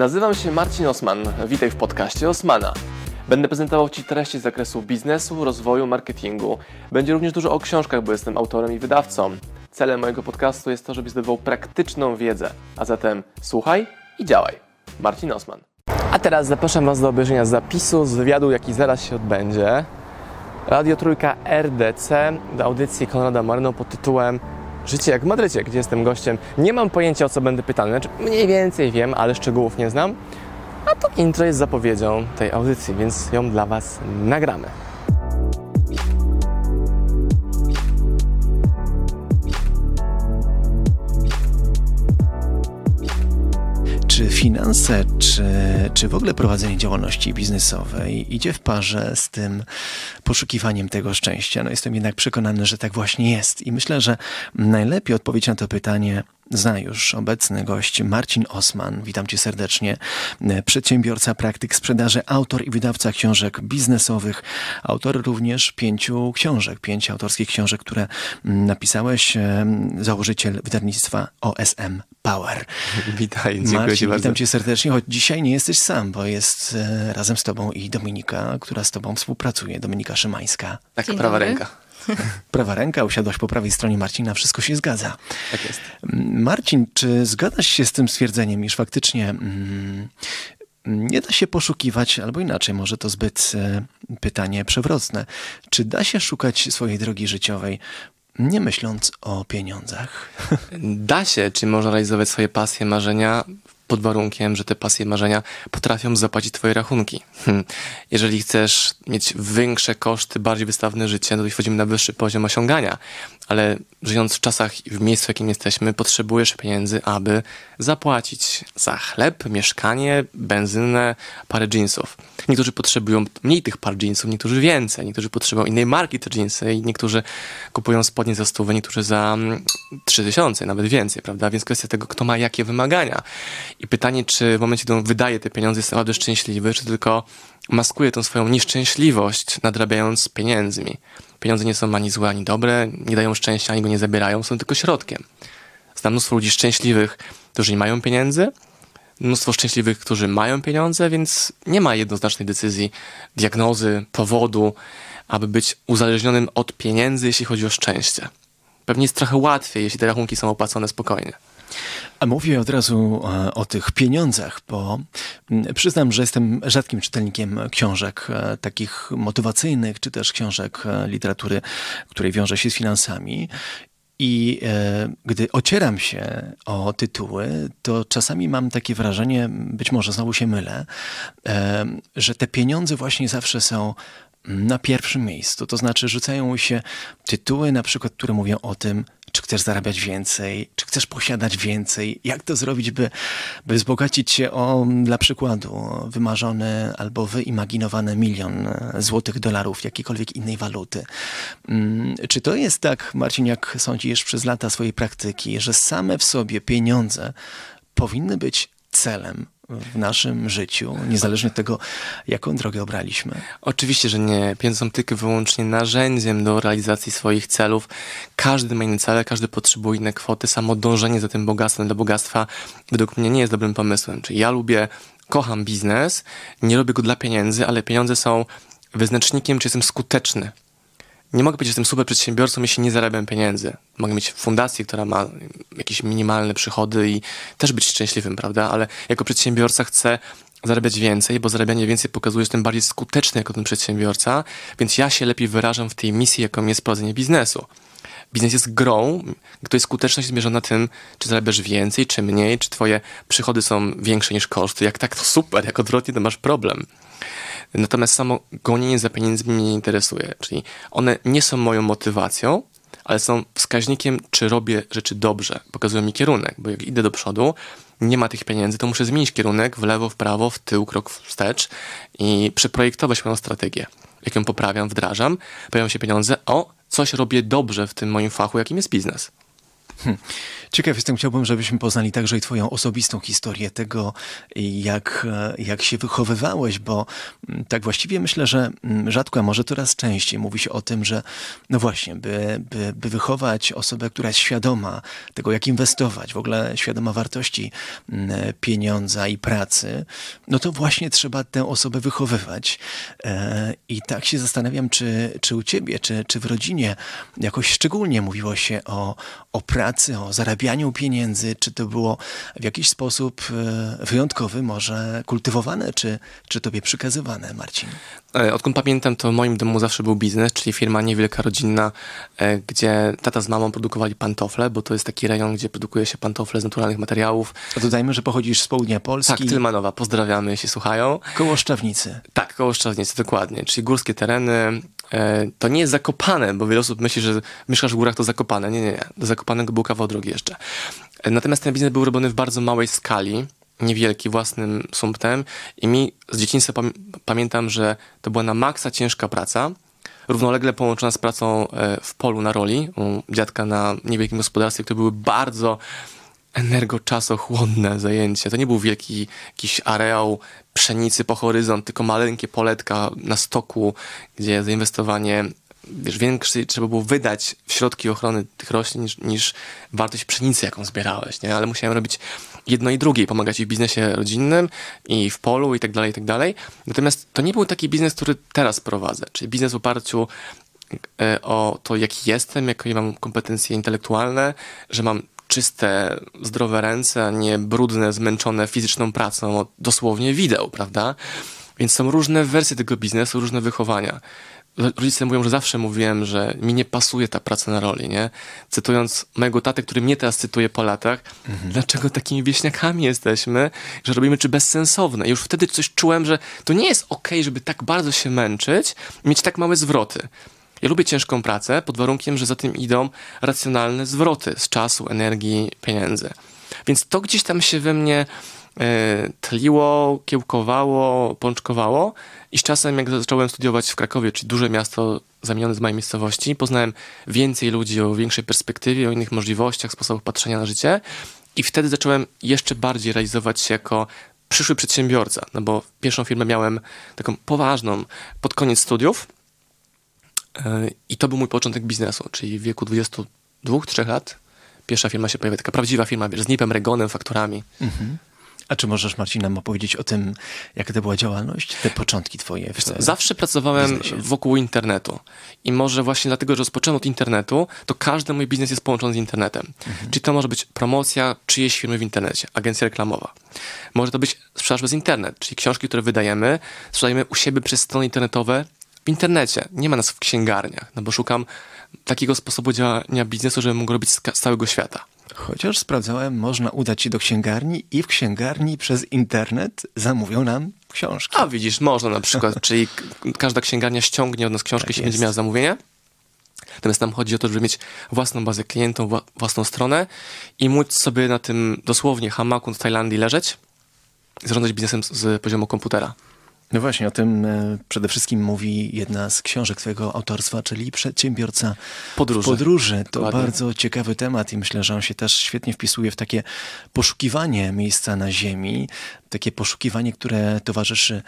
Nazywam się Marcin Osman. Witaj w podcaście Osmana. Będę prezentował Ci treści z zakresu biznesu, rozwoju, marketingu. Będzie również dużo o książkach, bo jestem autorem i wydawcą. Celem mojego podcastu jest to, żebyś zdobywał praktyczną wiedzę. A zatem słuchaj i działaj. Marcin Osman. A teraz zapraszam Was do obejrzenia zapisu z wywiadu, jaki zaraz się odbędzie. Radio Trójka RDC do audycji Konrada Maryno pod tytułem Życie jak w Madrycie, gdzie jestem gościem. Nie mam pojęcia o co będę pytany, znaczy mniej więcej wiem, ale szczegółów nie znam. A to intro jest zapowiedzią tej audycji, więc ją dla Was nagramy. Czy finanse, czy, czy w ogóle prowadzenie działalności biznesowej idzie w parze z tym poszukiwaniem tego szczęścia? No jestem jednak przekonany, że tak właśnie jest. I myślę, że najlepiej odpowiedź na to pytanie zna już obecny gość Marcin Osman. Witam cię serdecznie. Przedsiębiorca, praktyk sprzedaży, autor i wydawca książek biznesowych. Autor również pięciu książek, pięć autorskich książek, które napisałeś. Założyciel wydawnictwa OSM Power. Witaj, dziękuję Marcin, Ci bardzo. witam cię serdecznie, choć dzisiaj nie jesteś sam, bo jest e, razem z tobą i Dominika, która z tobą współpracuje, Dominika Szymańska. Tak, Dzień prawa dobry. ręka. Prawa ręka, usiadłaś po prawej stronie Marcina, wszystko się zgadza. Tak jest. Marcin, czy zgadzasz się z tym stwierdzeniem, iż faktycznie mm, nie da się poszukiwać, albo inaczej, może to zbyt e, pytanie przewrotne, czy da się szukać swojej drogi życiowej, nie myśląc o pieniądzach? Da się, czy można realizować swoje pasje, marzenia pod warunkiem, że te pasje, marzenia potrafią zapłacić twoje rachunki. Hmm. Jeżeli chcesz mieć większe koszty, bardziej wystawne życie, no to wchodzimy na wyższy poziom osiągania. Ale żyjąc w czasach i w miejscu, w jakim jesteśmy, potrzebujesz pieniędzy, aby zapłacić za chleb, mieszkanie, benzynę, parę jeansów. Niektórzy potrzebują mniej tych par jeansów, niektórzy więcej, niektórzy potrzebują innej marki te jeansy i niektórzy kupują spodnie za stówę, niektórzy za mm, 3000, nawet więcej, prawda? Więc kwestia tego, kto ma jakie wymagania. I pytanie, czy w momencie, on wydaje te pieniądze, jest naprawdę szczęśliwy, czy tylko maskuje tą swoją nieszczęśliwość, nadrabiając pieniędzmi. Pieniądze nie są ani złe, ani dobre, nie dają szczęścia, ani go nie zabierają, są tylko środkiem. Znam mnóstwo ludzi szczęśliwych, którzy nie mają pieniędzy, mnóstwo szczęśliwych, którzy mają pieniądze, więc nie ma jednoznacznej decyzji, diagnozy, powodu, aby być uzależnionym od pieniędzy, jeśli chodzi o szczęście. Pewnie jest trochę łatwiej, jeśli te rachunki są opłacone spokojnie. A mówię od razu e, o tych pieniądzach, bo mm, przyznam, że jestem rzadkim czytelnikiem książek e, takich motywacyjnych, czy też książek e, literatury, której wiąże się z finansami. I e, gdy ocieram się o tytuły, to czasami mam takie wrażenie, być może znowu się mylę, e, że te pieniądze właśnie zawsze są na pierwszym miejscu. To znaczy rzucają się tytuły, na przykład, które mówią o tym, czy chcesz zarabiać więcej, czy chcesz posiadać więcej, jak to zrobić, by, by wzbogacić się o, dla przykładu, wymarzony albo wyimaginowany milion złotych, dolarów, jakiejkolwiek innej waluty. Mm, Czy to jest tak, Marcin, jak sądzisz przez lata swojej praktyki, że same w sobie pieniądze powinny być celem w naszym życiu, niezależnie od tego, jaką drogę obraliśmy? Oczywiście, że nie. Pieniądze są tylko wyłącznie narzędziem do realizacji swoich celów. Każdy ma inne cele, każdy potrzebuje inne kwoty. Samo dążenie za tym bogactwem do bogactwa według mnie nie jest dobrym pomysłem. Czyli ja lubię, kocham biznes, nie robię go dla pieniędzy, ale pieniądze są wyznacznikiem, czy jestem skuteczny. Nie mogę powiedzieć, że jestem super przedsiębiorcą, jeśli nie zarabiam pieniędzy. Mogę mieć fundację, która ma jakieś minimalne przychody i też być szczęśliwym, prawda? Ale jako przedsiębiorca chcę zarabiać więcej, bo zarabianie więcej pokazuje, że jestem bardziej skuteczny jako ten przedsiębiorca, więc ja się lepiej wyrażam w tej misji, jaką jest prowadzenie biznesu. Biznes jest grą, której skuteczność jest mierzona tym, czy zarabiasz więcej, czy mniej, czy twoje przychody są większe niż koszty. Jak tak, to super, jak odwrotnie, to masz problem. Natomiast samo gonienie za pieniędzmi mnie nie interesuje. Czyli one nie są moją motywacją, ale są wskaźnikiem, czy robię rzeczy dobrze. Pokazują mi kierunek, bo jak idę do przodu, nie ma tych pieniędzy, to muszę zmienić kierunek w lewo, w prawo, w tył, krok wstecz i przeprojektować moją strategię. Jak ją poprawiam, wdrażam, pojawią się pieniądze, o, coś robię dobrze w tym moim fachu, jakim jest biznes. Hmm. Ciekaw jestem, chciałbym, żebyśmy poznali także i Twoją osobistą historię tego, jak, jak się wychowywałeś, bo mm, tak właściwie myślę, że mm, rzadko, a może coraz częściej mówi się o tym, że no właśnie, by, by, by wychować osobę, która jest świadoma tego, jak inwestować, w ogóle świadoma wartości mm, pieniądza i pracy, no to właśnie trzeba tę osobę wychowywać. E, I tak się zastanawiam, czy, czy u Ciebie, czy, czy w rodzinie jakoś szczególnie mówiło się o, o pracy, o zarabianiu pieniędzy, czy to było w jakiś sposób e, wyjątkowy, może kultywowane, czy, czy tobie przekazywane, Marcin? E, odkąd pamiętam, to w moim domu zawsze był biznes, czyli firma niewielka, rodzinna, e, gdzie tata z mamą produkowali pantofle, bo to jest taki rejon, gdzie produkuje się pantofle z naturalnych materiałów. A dodajmy, że pochodzisz z południa Polski. Tak, Tylmanowa, pozdrawiamy, jeśli słuchają. Koło Szczawnicy. Tak, koło Szczawnicy, dokładnie, czyli górskie tereny. E, to nie jest Zakopane, bo wiele osób myśli, że mieszkasz w górach, to Zakopane. Nie, nie, nie. Do Zakopanego był kawał drogi jeszcze. Natomiast ten biznes był robiony w bardzo małej skali, niewielki, własnym sumptem i mi z dzieciństwa pam pamiętam, że to była na maksa ciężka praca, równolegle połączona z pracą e, w polu na roli, u dziadka na niewielkim gospodarstwie, które były bardzo energoczasochłonne zajęcie. To nie był wielki jakiś areał pszenicy po horyzont, tylko maleńkie poletka na stoku, gdzie zainwestowanie wiesz, większy trzeba było wydać w środki ochrony tych roślin niż, niż wartość pszenicy, jaką zbierałeś, nie? Ale musiałem robić jedno i drugie, pomagać i w biznesie rodzinnym, i w polu, i tak dalej, i tak dalej. Natomiast to nie był taki biznes, który teraz prowadzę, czyli biznes w oparciu e, o to, jaki jestem, jakie mam kompetencje intelektualne, że mam czyste, zdrowe ręce, a nie brudne, zmęczone fizyczną pracą, dosłownie wideł, prawda? Więc są różne wersje tego biznesu, różne wychowania rodzice mówią, że zawsze mówiłem, że mi nie pasuje ta praca na roli, nie? Cytując mojego tatę, który mnie teraz cytuje po latach, mhm. dlaczego takimi wieśniakami jesteśmy, że robimy czy bezsensowne. I już wtedy coś czułem, że to nie jest okej, okay, żeby tak bardzo się męczyć i mieć tak małe zwroty. Ja lubię ciężką pracę pod warunkiem, że za tym idą racjonalne zwroty z czasu, energii, pieniędzy. Więc to gdzieś tam się we mnie tliło, kiełkowało, pączkowało i z czasem jak zacząłem studiować w Krakowie, czyli duże miasto zamienione z mojej miejscowości, poznałem więcej ludzi o większej perspektywie, o innych możliwościach, sposobach patrzenia na życie i wtedy zacząłem jeszcze bardziej realizować się jako przyszły przedsiębiorca, no bo pierwszą firmę miałem taką poważną pod koniec studiów e, i to był mój początek biznesu, czyli w wieku 22-3 lat pierwsza firma się pojawia, taka prawdziwa firma, wiesz, z NIP-em, Regonem, fakturami. Mhm. A czy możesz, Marcin, nam opowiedzieć o tym, jaka to była działalność, te początki twoje? W Zawsze pracowałem biznesie. wokół internetu. I może właśnie dlatego, że rozpocząłem od internetu, to każdy mój biznes jest połączony z internetem. Mhm. Czyli to może być promocja czyjejś firmy w internecie, agencja reklamowa. Może to być sprzedaż bez internet, czyli książki, które wydajemy, sprzedajemy u siebie przez strony internetowe w internecie. Nie ma nas w księgarniach, no bo szukam takiego sposobu działania biznesu, żebym mógł robić z całego świata. Chociaż sprawdzałem, można udać się do księgarni i w księgarni przez internet zamówią nam książki. A widzisz, można na przykład, czyli każda księgarnia ściągnie od nas książkę, tak jeśli będzie miała zamówienie. Natomiast nam chodzi o to, żeby mieć własną bazę klientów, własną stronę i móc sobie na tym dosłownie hamaku w Tajlandii leżeć i zarządzać biznesem z poziomu komputera. No właśnie, o tym e, przede wszystkim mówi jedna z książek twojego autorstwa, czyli Przedsiębiorca podróży. podróży. To Ładnie. bardzo ciekawy temat i myślę, że on się też świetnie wpisuje w takie poszukiwanie miejsca na ziemi, takie poszukiwanie, które towarzyszy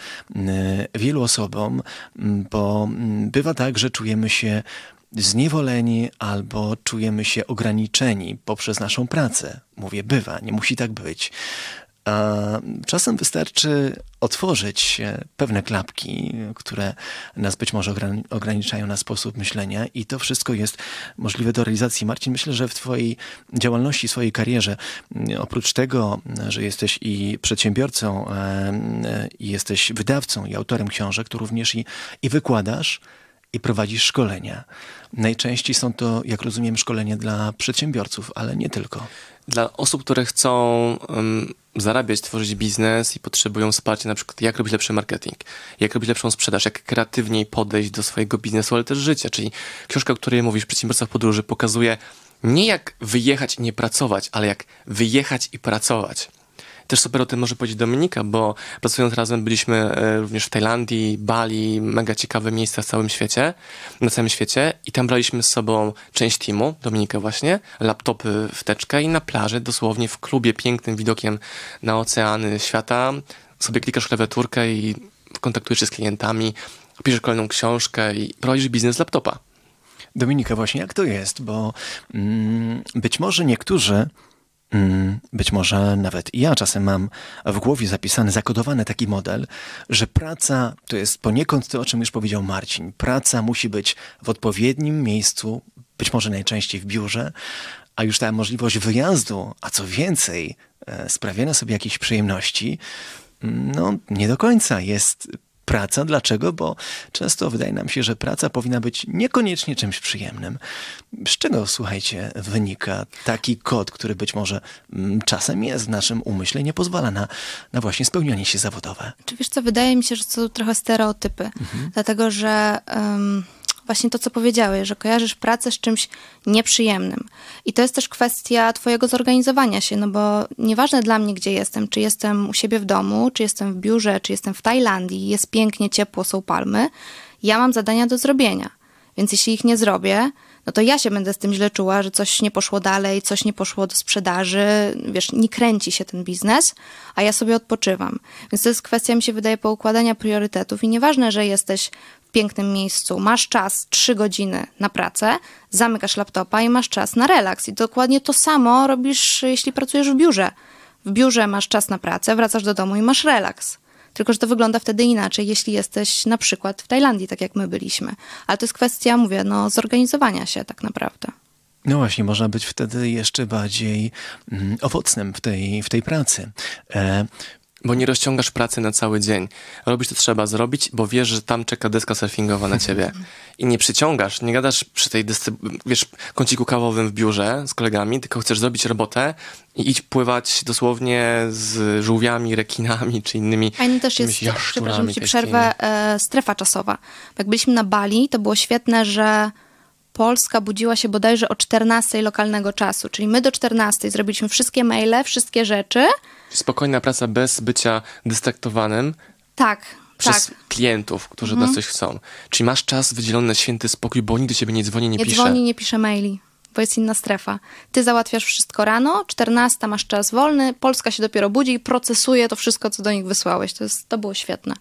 wielu osobom, bo bywa tak, że czujemy się zniewoleni albo czujemy się ograniczeni poprzez naszą pracę. Mówię, bywa, nie musi tak być. A czasem wystarczy otworzyć pewne klapki, które nas być może ograniczają na sposób myślenia, i to wszystko jest możliwe do realizacji. Marcin, myślę, że w Twojej działalności, swojej karierze, oprócz tego, że jesteś i przedsiębiorcą, i jesteś wydawcą, i autorem książek, to również i, i wykładasz i prowadzisz szkolenia. Najczęściej są to, jak rozumiem, szkolenia dla przedsiębiorców, ale nie tylko. Dla osób, które chcą um, zarabiać, tworzyć biznes i potrzebują wsparcia, na przykład jak robić lepszy marketing, jak robić lepszą sprzedaż, jak kreatywniej podejść do swojego biznesu, ale też życia. Czyli książka, o której mówisz, Przedsiębiorca w podróży, pokazuje nie jak wyjechać i nie pracować, ale jak wyjechać i pracować. Też super o tym może powiedzieć Dominika, bo pracując razem byliśmy e, również w Tajlandii, Bali, mega ciekawe miejsca w całym świecie, na całym świecie i tam braliśmy z sobą część teamu, Dominikę właśnie, laptopy w teczkę i na plaży, dosłownie w klubie pięknym widokiem na oceany świata, sobie klikasz klawiaturkę i kontaktujesz się z klientami, piszesz kolejną książkę i prowadzisz biznes laptopa. Dominika, właśnie jak to jest? Bo mm, być może niektórzy być może nawet ja czasem mam w głowie zapisany, zakodowany taki model, że praca to jest poniekąd to, o czym już powiedział Marcin. Praca musi być w odpowiednim miejscu, być może najczęściej w biurze, a już ta możliwość wyjazdu, a co więcej, e, sprawiania sobie jakichś przyjemności, mm, no nie do końca jest praca. Dlaczego? Bo często wydaje nam się, że praca powinna być niekoniecznie czymś przyjemnym. Z czego, słuchajcie, wynika taki kod, który być może mm, czasem jest w naszym umyśle i nie pozwala na, na właśnie spełnianie się zawodowe? Czy wiesz co, wydaje mi się, że to są trochę stereotypy. Mhm. Dlatego, że... Um właśnie to, co powiedziałeś, że kojarzysz pracę z czymś nieprzyjemnym. I to jest też kwestia Twojego zorganizowania się, no bo nieważne dla mnie, gdzie jestem, czy jestem u siebie w domu, czy jestem w biurze, czy jestem w Tajlandii, jest pięknie, ciepło, są palmy, ja mam zadania do zrobienia. Więc jeśli ich nie zrobię, no to ja się będę z tym źle czuła, że coś nie poszło dalej, coś nie poszło do sprzedaży, wiesz, nie kręci się ten biznes, a ja sobie odpoczywam. Więc to jest kwestia, mi się wydaje, poukładania priorytetów i nieważne, że jesteś pięknym miejscu, masz czas 3 godziny na pracę, zamykasz laptopa i masz czas na relaks. I dokładnie to samo robisz, jeśli pracujesz w biurze. W biurze masz czas na pracę, wracasz do domu i masz relaks. Tylko, że to wygląda wtedy inaczej, jeśli jesteś na przykład w Tajlandii, tak jak my byliśmy. Ale to jest kwestia, mówię, no, zorganizowania się tak naprawdę. No właśnie, można być wtedy jeszcze bardziej mm, owocnym w tej, w tej pracy. E, bo nie rozciągasz pracy na cały dzień. Robisz to trzeba zrobić, bo wiesz, że tam czeka deska surfingowa na ciebie. I nie przyciągasz, nie gadasz przy tej desce, wiesz, kąciku kawowym w biurze z kolegami, tylko chcesz zrobić robotę i idź pływać dosłownie z żółwiami, rekinami czy innymi Fajny też jest, przepraszam, ci przerwę, e, strefa czasowa. Jak byliśmy na Bali, to było świetne, że Polska budziła się bodajże o 14 lokalnego czasu, czyli my do 14 zrobiliśmy wszystkie maile, wszystkie rzeczy, Spokojna praca bez bycia dystraktowanym. Tak. Przez tak. klientów, którzy mhm. od nas coś chcą. Czyli masz czas wydzielony na święty spokój, bo nikt do ciebie nie dzwoni, nie, nie pisze. Nie dzwoni, nie pisze maili bo jest inna strefa. Ty załatwiasz wszystko rano, 14 masz czas wolny, Polska się dopiero budzi i procesuje to wszystko, co do nich wysłałeś. To, jest, to było świetne.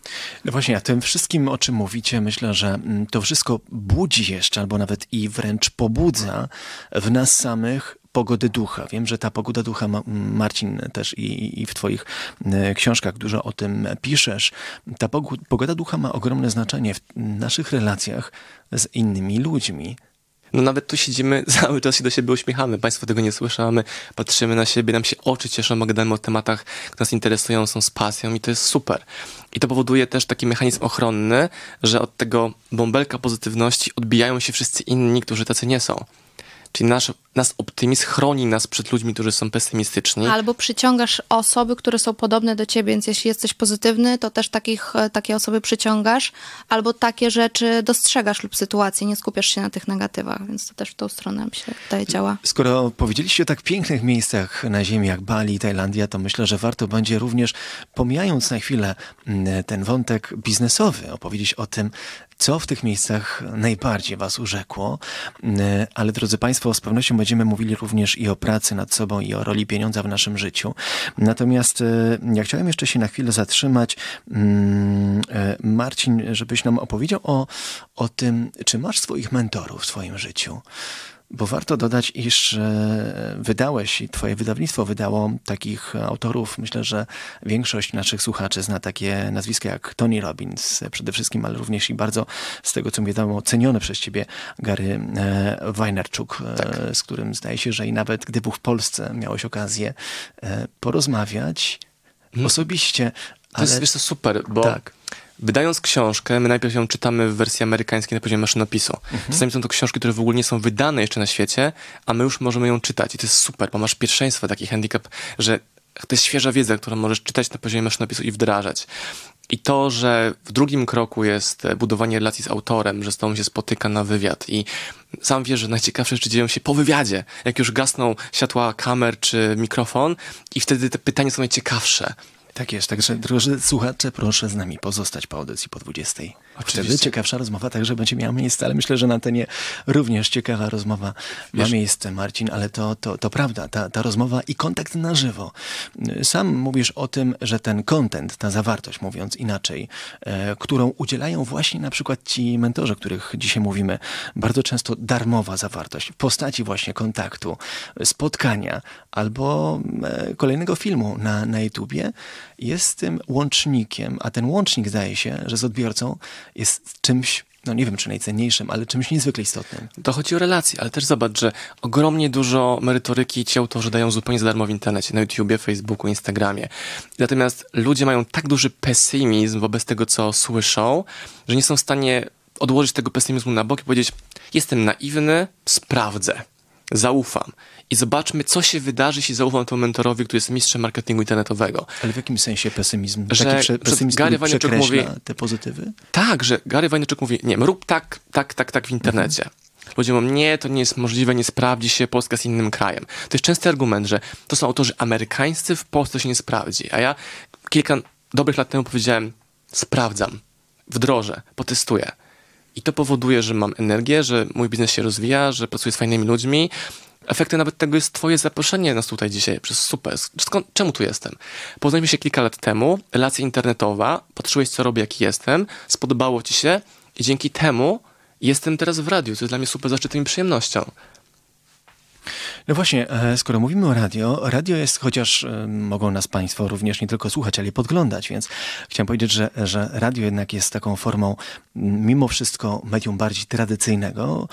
No właśnie, a tym wszystkim, o czym mówicie, myślę, że mm, to wszystko budzi jeszcze, albo nawet i wręcz pobudza w nas samych pogody ducha. Wiem, że ta pogoda ducha, Marcin, też i, i w Twoich e, książkach dużo o tym piszesz. Ta pogoda ducha ma ogromne znaczenie w naszych relacjach z innymi ludźmi. No nawet tu siedzimy, cały czas się do siebie uśmiechamy. Państwo tego nie słyszą, my patrzymy na siebie, nam się oczy cieszą, bo gadamy o tematach, które nas interesują, są z pasją i to jest super. I to powoduje też taki mechanizm ochronny, że od tego bąbelka pozytywności odbijają się wszyscy inni, którzy tacy nie są. Czyli nasz, nas optymizm chroni nas przed ludźmi, którzy są pesymistyczni. Albo przyciągasz osoby, które są podobne do ciebie, więc jeśli jesteś pozytywny, to też takich, e, takie osoby przyciągasz, albo takie rzeczy dostrzegasz lub sytuacje, nie skupiasz się na tych negatywach, więc to też w tą stronę mi się wydaje działa. Skoro powiedzieliście o tak pięknych miejscach na ziemi jak Bali, Tajlandia, to myślę, że warto będzie również, pomijając na chwilę mm, ten wątek biznesowy, opowiedzieć o tym, co w tych miejscach najbardziej Was urzekło. Mm, ale drodzy Państwo, z pewnością będziemy mówili również i o pracy nad sobą, i o roli pieniądza w naszym życiu. Natomiast e, ja chciałem jeszcze się na chwilę zatrzymać, mm, e, Marcin, żebyś nam opowiedział o, o tym, czy masz swoich mentorów w swoim życiu. Bo warto dodać, iż e, wydałeś i twoje wydawnictwo wydało takich autorów. Myślę, że większość naszych słuchaczy zna takie nazwiska jak Tony Robbins przede wszystkim, ale również i bardzo z tego, co mi wiadomo, ceniony przez ciebie Gary e, Wajnerczuk, e, tak. z którym zdaje się, że i nawet gdy był w Polsce miałeś okazję porozmawiać hmm. osobiście. To ale... jest wiesz, to super, bo tak Wydając książkę, my najpierw ją czytamy w wersji amerykańskiej na poziomie maszynopisu. Mhm. Czasami są to książki, które w ogóle nie są wydane jeszcze na świecie, a my już możemy ją czytać. I to jest super, bo masz pierwszeństwo, taki handicap, że to jest świeża wiedza, którą możesz czytać na poziomie maszynopisu i wdrażać. I to, że w drugim kroku jest budowanie relacji z autorem, że z tobą się spotyka na wywiad i sam wiesz, że najciekawsze rzeczy dzieją się po wywiadzie, jak już gasną światła kamer czy mikrofon i wtedy te pytania są najciekawsze. Tak jest, także drodzy słuchacze, proszę z nami pozostać po audycji po 20. Oczywiście. Wtedy ciekawsza rozmowa także będzie miała miejsce, ale myślę, że na antenie również ciekawa rozmowa Wiesz, ma miejsce, Marcin, ale to, to, to prawda, ta, ta rozmowa i kontakt na żywo. Sam mówisz o tym, że ten content, ta zawartość, mówiąc inaczej, e, którą udzielają właśnie na przykład ci mentorzy, o których dzisiaj mówimy, bardzo często darmowa zawartość w postaci właśnie kontaktu, spotkania albo e, kolejnego filmu na, na YouTubie, jest tym łącznikiem, a ten łącznik zdaje się, że z odbiorcą jest czymś no nie wiem czy najcenniejszym, ale czymś niezwykle istotnym. To chodzi o relacje, ale też zobacz, że ogromnie dużo merytoryki ci autorzy dają zupełnie za darmo w internecie, na YouTubie, Facebooku, Instagramie. Natomiast ludzie mają tak duży pesymizm wobec tego, co słyszą, że nie są w stanie odłożyć tego pesymizmu na bok i powiedzieć, jestem naiwny, sprawdzę, zaufam i zobaczmy, co się wydarzy, jeśli zaufam temu mentorowi, który jest mistrzem marketingu internetowego. Ale w jakim sensie pesymizm? Że Taki prze, pesymizm, Gary Vaynerchuk mówi te pozytywy? Tak, że Gary Vaynerchuk mówi, nie, rób tak, tak, tak, tak w internecie. Mhm. Ludzie mówią, nie, to nie jest możliwe, nie sprawdzi się, Polska jest innym krajem. To jest częsty argument, że to są autorzy amerykańscy, w Polsce się nie sprawdzi. A ja kilka dobrych lat temu powiedziałem, sprawdzam, wdrożę, potestuję. I to powoduje, że mam energię, że mój biznes się rozwija, że pracuję z fajnymi ludźmi, Efektem nawet tego jest twoje zaproszenie nas tutaj dzisiaj przez super. Skąd, czemu tu jestem? Poznaliśmy się kilka lat temu, relacja internetowa, patrzyłeś co robię, jaki jestem, spodobało ci się i dzięki temu jestem teraz w radiu, co jest dla mnie super zaszczytem i przyjemnością. No właśnie, e, skoro mówimy o radio, radio jest, chociaż e, mogą nas Państwo również nie tylko słuchać, ale i podglądać, więc chciałem powiedzieć, że, że radio jednak jest taką formą mimo wszystko medium bardziej tradycyjnego,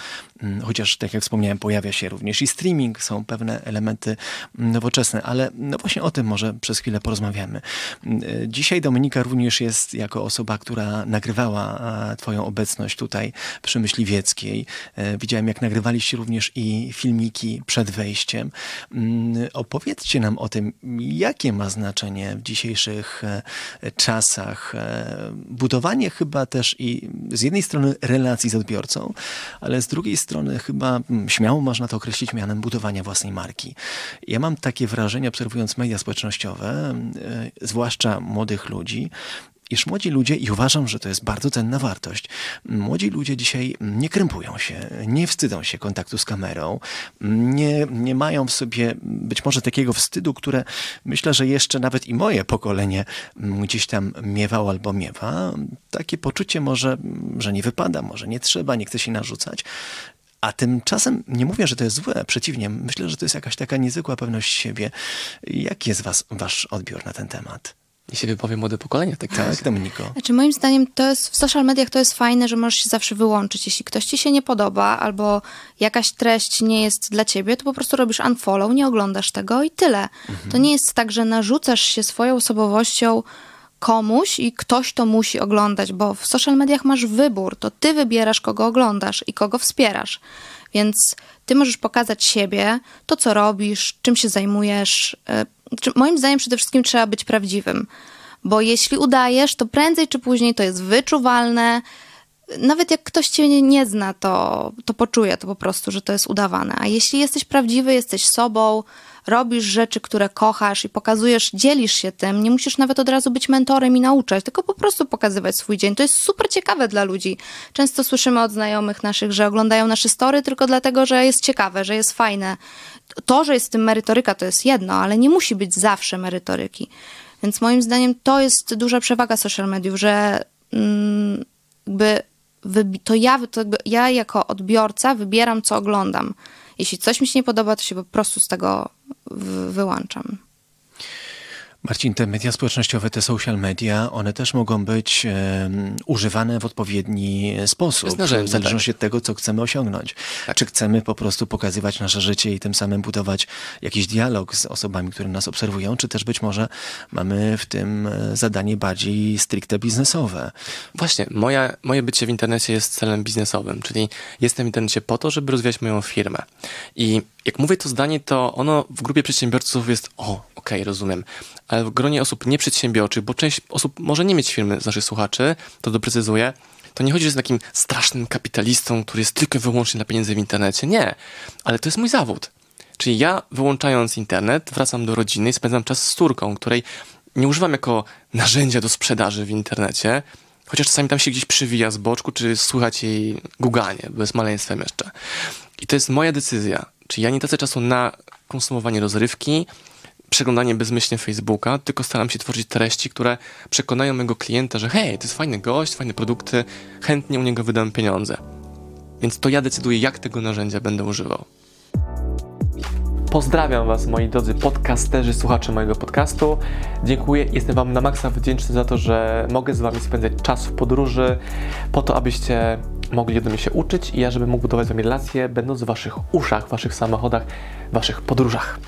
chociaż tak jak wspomniałem, pojawia się również i streaming, są pewne elementy nowoczesne, ale no właśnie o tym może przez chwilę porozmawiamy. Dzisiaj Dominika również jest jako osoba, która nagrywała Twoją obecność tutaj przy Myśliwieckiej. E, widziałem, jak nagrywaliście również i filmiki przed wejściem. Mm, opowiedzcie nam o tym, jakie ma znaczenie w dzisiejszych e, czasach e, budowanie chyba też i z jednej strony relacji z odbiorcą, ale z drugiej strony chyba mm, śmiało można to określić mianem budowania własnej marki. Ja mam takie wrażenie, obserwując media społecznościowe, e, zwłaszcza młodych ludzi, iż młodzi ludzie, i uważam, że to jest bardzo cenna wartość, młodzi ludzie dzisiaj nie krępują się, nie wstydzą się kontaktu z kamerą, nie, nie mają w sobie być może takiego wstydu, które myślę, że jeszcze nawet i moje pokolenie gdzieś tam miewało albo miewa. Takie poczucie może, że nie wypada, może nie trzeba, nie chce się narzucać. A tymczasem nie mówię, że to jest złe, przeciwnie, myślę, że to jest jakaś taka niezwykła pewność siebie. Jaki jest was, wasz odbiór na ten temat? I się wypowie młode pokolenie tak, tak Dominiko. Znaczy moim zdaniem to jest, w social mediach to jest fajne, że możesz się zawsze wyłączyć. Jeśli ktoś ci się nie podoba albo jakaś treść nie jest dla ciebie, to po prostu robisz unfollow, nie oglądasz tego i tyle. Mhm. To nie jest tak, że narzucasz się swoją osobowością komuś i ktoś to musi oglądać, bo w social mediach masz wybór. To ty wybierasz, kogo oglądasz i kogo wspierasz. Więc ty możesz pokazać siebie, to co robisz, czym się zajmujesz, e, moim zdaniem przede wszystkim trzeba być prawdziwym, bo jeśli udajesz, to prędzej czy później to jest wyczuwalne. Nawet jak ktoś cię nie zna, to, to poczuje to po prostu, że to jest udawane. A jeśli jesteś prawdziwy, jesteś sobą, robisz rzeczy, które kochasz i pokazujesz, dzielisz się tym, nie musisz nawet od razu być mentorem i nauczać, tylko po prostu pokazywać swój dzień. To jest super ciekawe dla ludzi. Często słyszymy od znajomych naszych, że oglądają nasze story tylko dlatego, że jest ciekawe, że jest fajne. To, że jest w tym merytoryka, to jest jedno, ale nie musi być zawsze merytoryki. Więc moim zdaniem to jest duża przewaga social mediów, że mm, jakby to ja, to ja jako odbiorca wybieram, co oglądam. Jeśli coś mi się nie podoba, to się po prostu z tego wyłączam. Marcin, te media społecznościowe, te social media, one też mogą być e, używane w odpowiedni sposób. w zależności tak. od tego, co chcemy osiągnąć. Tak. Czy chcemy po prostu pokazywać nasze życie i tym samym budować jakiś dialog z osobami, które nas obserwują, czy też być może mamy w tym e, zadanie bardziej stricte biznesowe. Właśnie, moja, moje bycie w internecie jest celem biznesowym, czyli jestem w internecie po to, żeby rozwijać moją firmę. I jak mówię to zdanie, to ono w grupie przedsiębiorców jest, o, okej, rozumiem. Ale w gronie osób nieprzedsiębiorczych, bo część osób może nie mieć firmy z naszych słuchaczy, to doprecyzuję, to nie chodzi, że jest takim strasznym kapitalistą, który jest tylko i wyłącznie dla pieniędzy w internecie. Nie, ale to jest mój zawód. Czyli ja wyłączając internet, wracam do rodziny i spędzam czas z córką, której nie używam jako narzędzia do sprzedaży w internecie, chociaż czasami tam się gdzieś przywija z boczku, czy słychać jej guganie, bez maleństwem jeszcze. I to jest moja decyzja. Czy ja nie tracę czasu na konsumowanie rozrywki, przeglądanie bezmyślnie Facebooka, tylko staram się tworzyć treści, które przekonają mojego klienta, że hej, to jest fajny gość, fajne produkty, chętnie u niego wydam pieniądze. Więc to ja decyduję, jak tego narzędzia będę używał. Pozdrawiam Was, moi drodzy podcasterzy, słuchacze mojego podcastu. Dziękuję, jestem Wam na maksa wdzięczny za to, że mogę z Wami spędzać czas w podróży, po to, abyście mogli ode mnie się uczyć i ja, żebym mógł budować z Wami relacje, będąc w Waszych uszach, Waszych samochodach, Waszych podróżach.